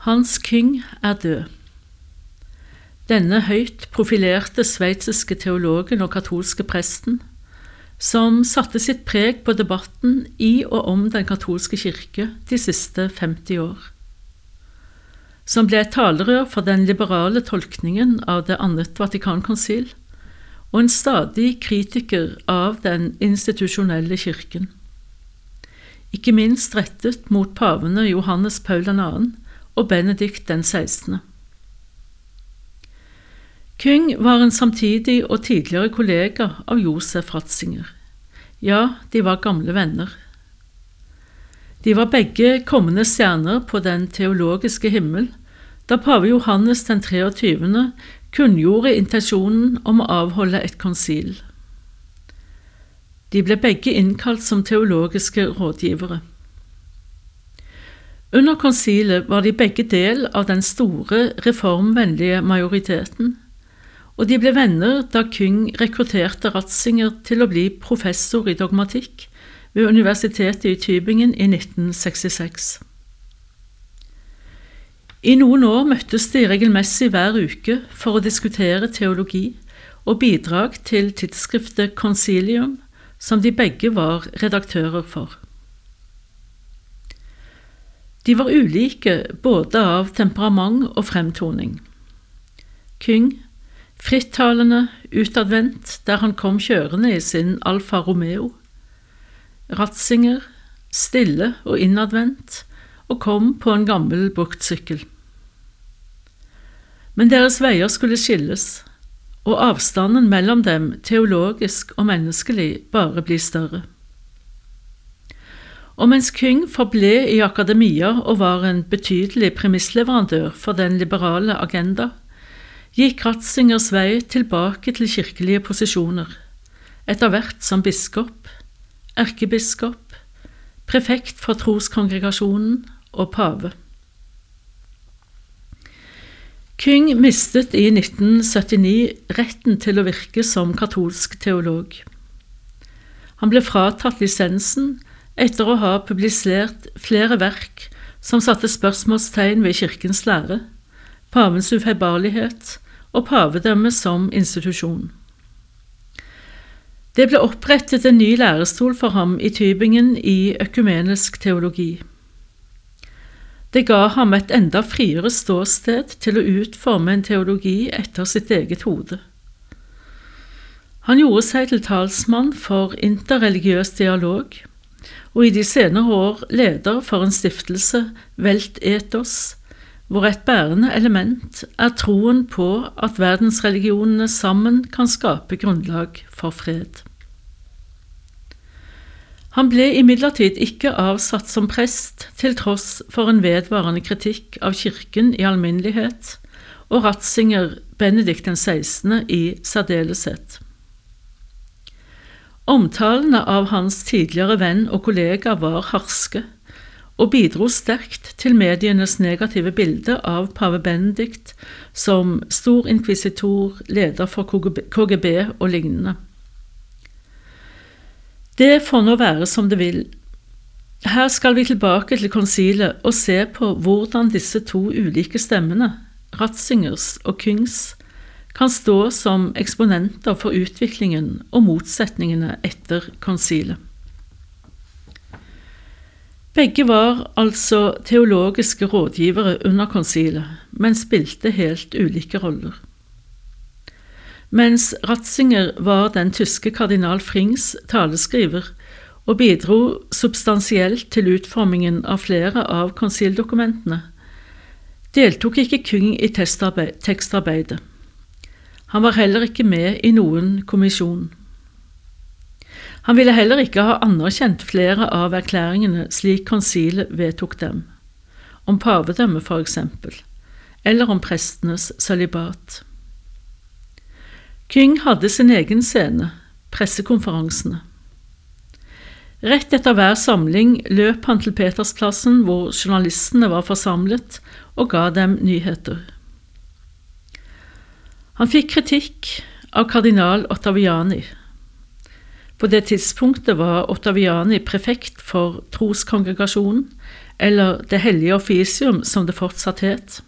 Hans Kyng er død. Denne høyt profilerte sveitsiske teologen og katolske presten, som satte sitt preg på debatten i og om den katolske kirke de siste 50 år. Som ble et talerør for den liberale tolkningen av Det annet Vatikankonsil, og en stadig kritiker av den institusjonelle kirken. Ikke minst rettet mot pavene Johannes Paul 2 og Benedikt den 16. Kyng var en samtidig og tidligere kollega av Josef Ratzinger. Ja, de var gamle venner. De var begge kommende stjerner på den teologiske himmel da pave Johannes den 23. kunngjorde intensjonen om å avholde et konsil. De ble begge innkalt som teologiske rådgivere. Under konsilet var de begge del av den store, reformvennlige majoriteten, og de ble venner da Kyng rekrutterte Ratzinger til å bli professor i dogmatikk ved Universitetet i Tybingen i 1966. I noen år møttes de regelmessig hver uke for å diskutere teologi og bidrag til tidsskriftet Konsilium, som de begge var redaktører for. De var ulike både av temperament og fremtoning. Kyng, frittalende, utadvendt der han kom kjørende i sin Alfa Romeo. Ratzinger, stille og innadvendt, og kom på en gammel bruktsykkel. Men deres veier skulle skilles, og avstanden mellom dem teologisk og menneskelig bare bli større. Og mens Kyng forble i akademia og var en betydelig premissleverandør for den liberale agenda, gikk Ratzingers vei tilbake til kirkelige posisjoner, etter hvert som biskop, erkebiskop, prefekt for troskongregasjonen og pave. Kyng mistet i 1979 retten til å virke som katolsk teolog. Han ble fratatt lisensen etter å ha publisert flere verk som satte spørsmålstegn ved kirkens lære, pavens ufeilbarlighet og pavedømmet som institusjon. Det ble opprettet en ny lærestol for ham i Tybingen i økumenisk teologi. Det ga ham et enda friere ståsted til å utforme en teologi etter sitt eget hode. Han gjorde seg til talsmann for interreligiøs dialog, og i de senere år leder for en stiftelse, Velt Ethos, hvor et bærende element er troen på at verdensreligionene sammen kan skape grunnlag for fred. Han ble imidlertid ikke avsatt som prest, til tross for en vedvarende kritikk av kirken i alminnelighet og Ratzinger Benedikt 16. i særdeleshet. Omtalene av hans tidligere venn og kollega var harske, og bidro sterkt til medienes negative bilde av pave Benedikt som stor inkvisitor, leder for KGB og lignende. Det får nå være som det vil. Her skal vi tilbake til konsilet og se på hvordan disse to ulike stemmene, Ratzingers og Kyngs, kan stå som eksponenter for utviklingen og motsetningene etter konsilet. Begge var altså teologiske rådgivere under konsilet, men spilte helt ulike roller. Mens Ratzinger var den tyske kardinal Frings taleskriver og bidro substansielt til utformingen av flere av konsildokumentene, deltok ikke Kyng i tekstarbeidet. Han var heller ikke med i noen kommisjon. Han ville heller ikke ha anerkjent flere av erklæringene slik konsilet vedtok dem, om pavedømme for eksempel, eller om prestenes sølibat. Kyng hadde sin egen scene, pressekonferansene. Rett etter hver samling løp han til Petersplassen hvor journalistene var forsamlet, og ga dem nyheter. Han fikk kritikk av kardinal Ottaviani. På det tidspunktet var Ottaviani prefekt for troskongregasjonen, eller Det hellige offisium som det fortsatt het,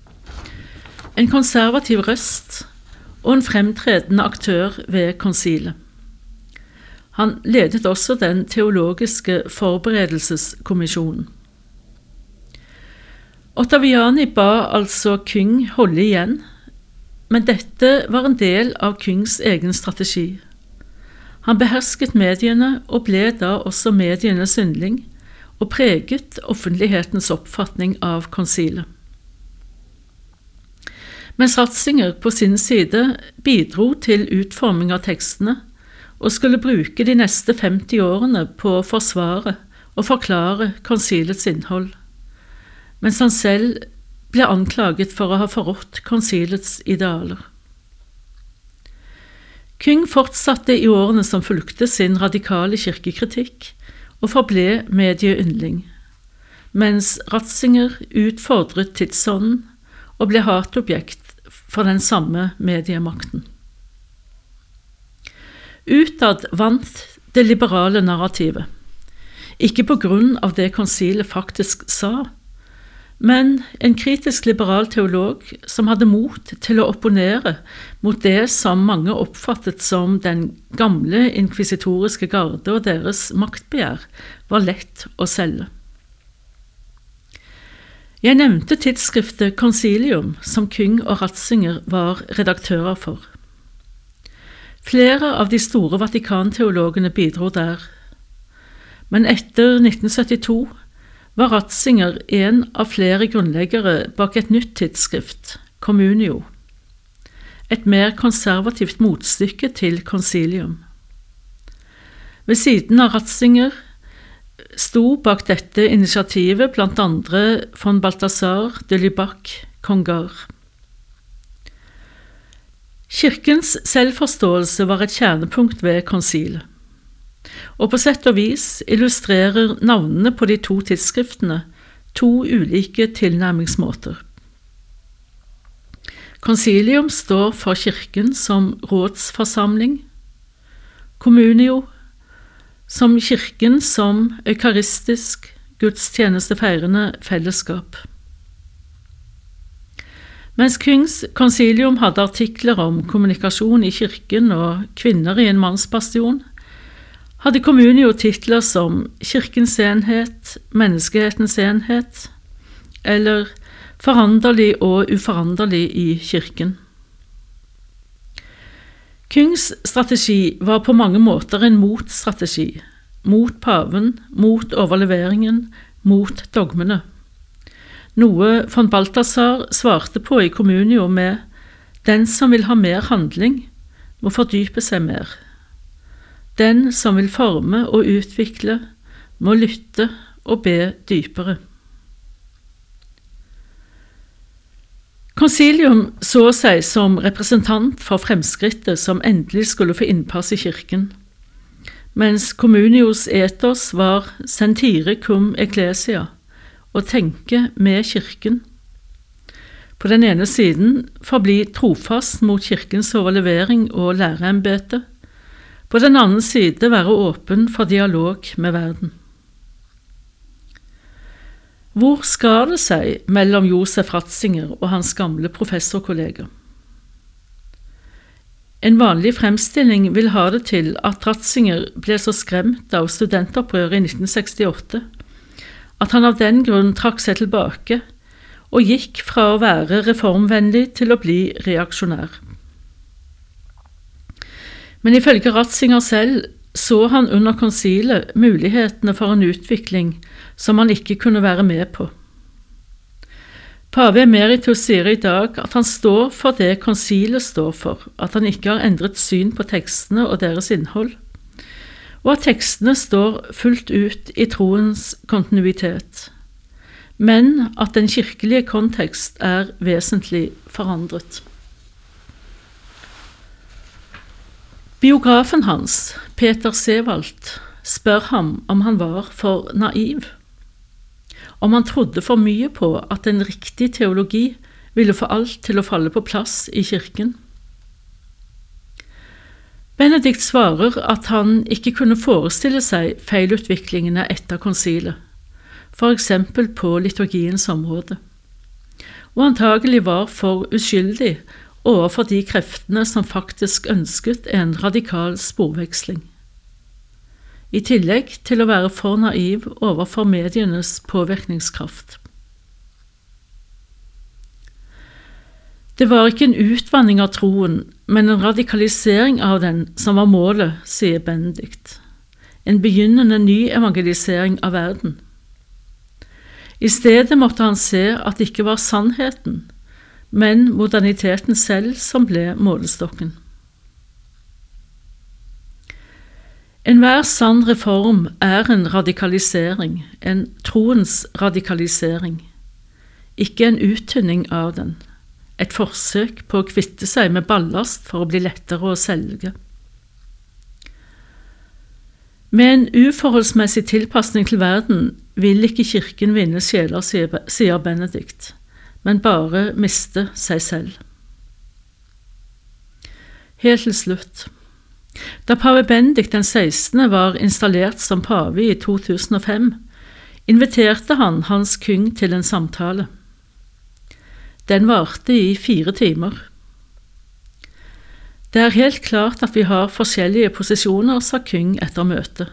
en konservativ røst og en fremtredende aktør ved konsilet. Han ledet også den teologiske forberedelseskommisjonen. Ottaviani ba altså Kyng holde igjen, men dette var en del av Kyngs egen strategi. Han behersket mediene og ble da også medienes yndling, og preget offentlighetens oppfatning av konsilet. Mens Ratzinger på sin side bidro til utforming av tekstene, og skulle bruke de neste 50 årene på å forsvare og forklare konsilets innhold mens han selv ble anklaget for å ha forrådt konsilets idealer. Kyng fortsatte i årene som fulgte sin radikale kirkekritikk, og forble medieyndling, mens Ratzinger utfordret tidsånden og ble hatobjekt for den samme mediemakten. Utad vant det liberale narrativet, ikke på grunn av det konsilet faktisk sa, men en kritisk liberal teolog som hadde mot til å opponere mot det som mange oppfattet som den gamle inkvisitoriske garde og deres maktbegjær, var lett å selge. Jeg nevnte tidsskriftet Konsilium, som Kyng og Ratzinger var redaktører for. Flere av de store vatikanteologene bidro der, men etter 1972 var Ratzinger en av flere grunnleggere bak et nytt tidsskrift, Communio, et mer konservativt motstykke til konsilium. Ved siden av Ratzinger sto bak dette initiativet blant andre von Balthazar de Lubac kongar. Kirkens selvforståelse var et kjernepunkt ved konsilet og på sett og vis illustrerer navnene på de to tidsskriftene to ulike tilnærmingsmåter. Konsilium står for Kirken som rådsforsamling, Communio som Kirken som eukaristisk, gudstjenestefeirende fellesskap. Mens Kyngs konsilium hadde artikler om kommunikasjon i kirken og kvinner i en mannsbastion, hadde Communio titler som Kirkens enhet, Menneskehetens enhet eller Foranderlig og uforanderlig i Kirken. Kyngs strategi var på mange måter en motstrategi, mot paven, mot overleveringen, mot dogmene. Noe von Balthazar svarte på i Kommunio med Den som vil ha mer handling, må fordype seg mer. Den som vil forme og utvikle, må lytte og be dypere. Konsilium så seg som representant for fremskrittet som endelig skulle få innpass i kirken, mens Communios etos var sentire cum ecclesia, å tenke med kirken. På den ene siden forbli trofast mot kirkens overlevering og læreembete, på den annen side være åpen for dialog med verden. Hvor skal det seg mellom Josef Ratzinger og hans gamle professorkollega? En vanlig fremstilling vil ha det til at Ratzinger ble så skremt av studentopprøret i 1968 at han av den grunn trakk seg tilbake og gikk fra å være reformvennlig til å bli reaksjonær. Men ifølge Ratzinger selv så han under konsilet mulighetene for en utvikling som han ikke kunne være med på. Pave Emeritus sier i dag at han står for det konsilet står for, at han ikke har endret syn på tekstene og deres innhold, og at tekstene står fullt ut i troens kontinuitet, men at den kirkelige kontekst er vesentlig forandret. Biografen hans, Peter Sevald, spør ham om han var for naiv, om han trodde for mye på at en riktig teologi ville få alt til å falle på plass i kirken. Benedikt svarer at han ikke kunne forestille seg feilutviklingene etter konsilet, f.eks. på liturgiens område, og antagelig var for uskyldig overfor de kreftene som faktisk ønsket en radikal sporveksling. I tillegg til å være for naiv overfor medienes påvirkningskraft. Det var ikke en utvanning av troen, men en radikalisering av den som var målet, sier Benedikt. En begynnende ny evangelisering av verden. I stedet måtte han se at det ikke var sannheten, men moderniteten selv som ble målestokken. Enhver sann reform er en radikalisering, en troens radikalisering, ikke en uttynning av den, et forsøk på å kvitte seg med ballast for å bli lettere å selge. Med en uforholdsmessig tilpasning til verden vil ikke Kirken vinne sjeler, sier Benedikt men bare miste seg selv. Helt til slutt. Da pave Bendik den 16. var installert som pave i 2005, inviterte han Hans Kyng til en samtale. Den varte i fire timer. Det er helt klart at vi har forskjellige posisjoner, sa Kyng etter møtet,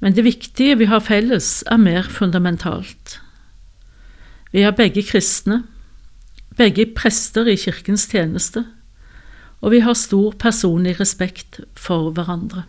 men det viktige vi har felles, er mer fundamentalt. Vi er begge kristne, begge prester i kirkens tjeneste, og vi har stor personlig respekt for hverandre.